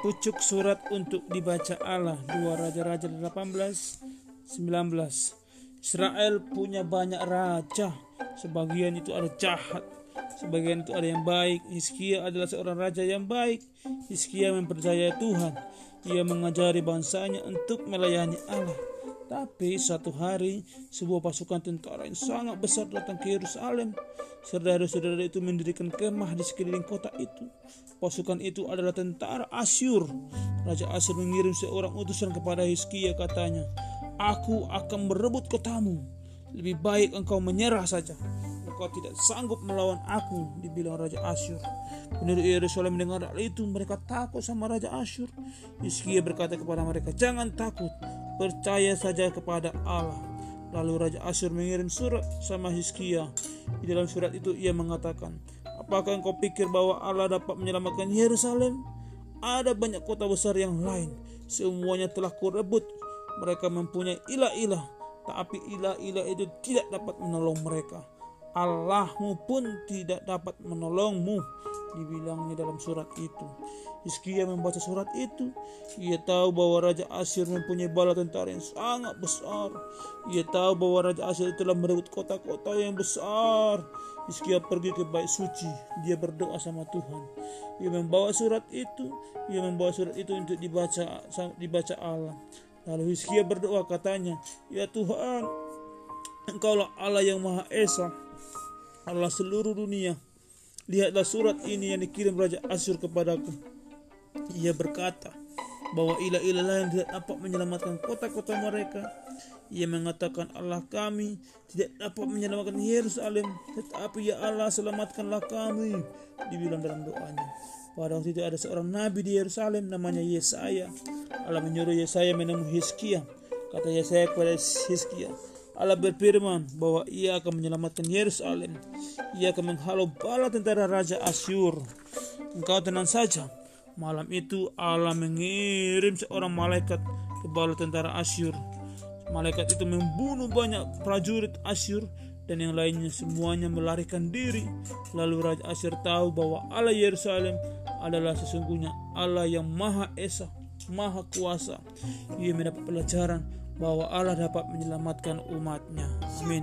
pucuk surat untuk dibaca Allah. 2 Raja-Raja 18 19 Israel punya banyak raja. Sebagian itu ada jahat. Sebagian itu ada yang baik. Hizkia adalah seorang raja yang baik. Hizkia mempercayai Tuhan. Ia mengajari bangsanya untuk melayani Allah tapi suatu hari sebuah pasukan tentara yang sangat besar datang ke Yerusalem. Saudara-saudara itu mendirikan kemah di sekeliling kota itu. Pasukan itu adalah tentara Asyur. Raja Asyur mengirim seorang utusan kepada Hizkia katanya, Aku akan merebut kotamu. Lebih baik engkau menyerah saja. Engkau tidak sanggup melawan aku, dibilang Raja Asyur. Penduduk Yerusalem mendengar hal itu, mereka takut sama Raja Asyur. Hizkia berkata kepada mereka, Jangan takut, percaya saja kepada Allah. Lalu Raja Asyur mengirim surat sama Hizkia. Di dalam surat itu ia mengatakan, Apakah engkau pikir bahwa Allah dapat menyelamatkan Yerusalem? Ada banyak kota besar yang lain. Semuanya telah kurebut. Mereka mempunyai ilah-ilah. Tapi ilah-ilah itu tidak dapat menolong mereka. Allahmu pun tidak dapat menolongmu dibilangnya dalam surat itu. Hizkia membaca surat itu ia tahu bahwa Raja Asyir mempunyai bala tentara yang sangat besar. Ia tahu bahwa Raja Asyir telah merebut kota-kota yang besar. Hizkia pergi ke bait suci. Dia berdoa sama Tuhan. Ia membawa surat itu ia membawa surat itu untuk dibaca dibaca Allah. Lalu Hizkia berdoa katanya ya Tuhan Engkaulah Allah yang Maha Esa Allah seluruh dunia. Lihatlah surat ini yang dikirim Raja Asyur kepadaku. Ia berkata bahwa ilah-ilah lain tidak dapat menyelamatkan kota-kota mereka. Ia mengatakan Allah kami tidak dapat menyelamatkan Yerusalem, tetapi ya Allah selamatkanlah kami. Dibilang dalam doanya. Pada waktu itu ada seorang nabi di Yerusalem namanya Yesaya. Allah menyuruh Yesaya menemui Hizkia. Kata Yesaya kepada Hizkia, Allah berfirman bahwa ia akan menyelamatkan Yerusalem. Ia akan menghalau bala tentara Raja Asyur. Engkau tenang saja. Malam itu Allah mengirim seorang malaikat ke bala tentara Asyur. Malaikat itu membunuh banyak prajurit Asyur dan yang lainnya semuanya melarikan diri. Lalu Raja Asyur tahu bahwa Allah Yerusalem adalah sesungguhnya Allah yang Maha Esa, Maha Kuasa. Ia mendapat pelajaran bahwa Allah dapat menyelamatkan umatnya. Amin.